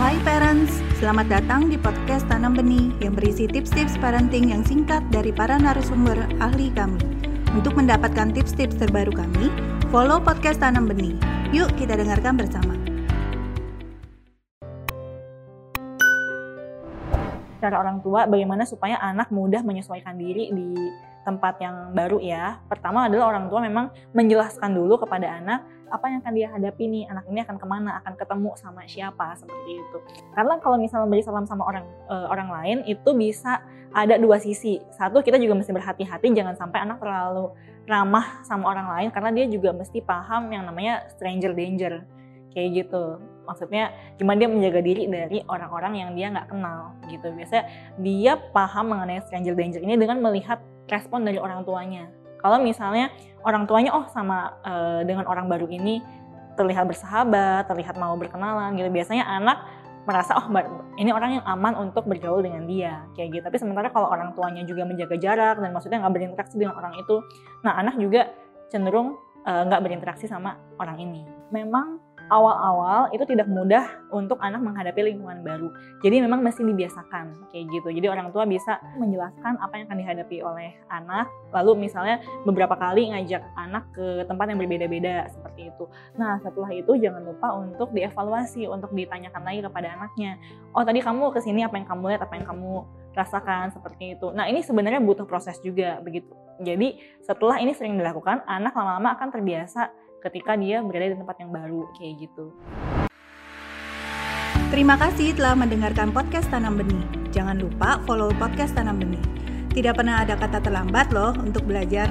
Hai parents, selamat datang di podcast Tanam Benih yang berisi tips-tips parenting yang singkat dari para narasumber ahli kami. Untuk mendapatkan tips-tips terbaru kami, follow podcast Tanam Benih. Yuk kita dengarkan bersama. Cara orang tua bagaimana supaya anak mudah menyesuaikan diri di tempat yang baru ya. Pertama adalah orang tua memang menjelaskan dulu kepada anak apa yang akan dia hadapi nih, anak ini akan ke mana, akan ketemu sama siapa seperti itu. Karena kalau misalnya beri salam sama orang uh, orang lain itu bisa ada dua sisi. Satu kita juga mesti berhati-hati jangan sampai anak terlalu ramah sama orang lain karena dia juga mesti paham yang namanya stranger danger kayak gitu maksudnya gimana dia menjaga diri dari orang-orang yang dia nggak kenal gitu biasanya dia paham mengenai stranger danger ini dengan melihat respon dari orang tuanya kalau misalnya orang tuanya oh sama uh, dengan orang baru ini terlihat bersahabat, terlihat mau berkenalan gitu. Biasanya anak merasa oh ini orang yang aman untuk bergaul dengan dia kayak gitu. Tapi sementara kalau orang tuanya juga menjaga jarak dan maksudnya nggak berinteraksi dengan orang itu, nah anak juga cenderung eh, nggak uh, berinteraksi sama orang ini. Memang awal-awal itu tidak mudah untuk anak menghadapi lingkungan baru. Jadi memang mesti dibiasakan kayak gitu. Jadi orang tua bisa menjelaskan apa yang akan dihadapi oleh anak. Lalu misalnya beberapa kali ngajak anak ke tempat yang berbeda-beda seperti itu. Nah setelah itu jangan lupa untuk dievaluasi, untuk ditanyakan lagi kepada anaknya. Oh tadi kamu ke sini apa yang kamu lihat, apa yang kamu rasakan seperti itu. Nah ini sebenarnya butuh proses juga begitu. Jadi setelah ini sering dilakukan, anak lama-lama akan terbiasa ketika dia berada di tempat yang baru kayak gitu. Terima kasih telah mendengarkan podcast Tanam Benih. Jangan lupa follow podcast Tanam Benih. Tidak pernah ada kata terlambat loh untuk belajar.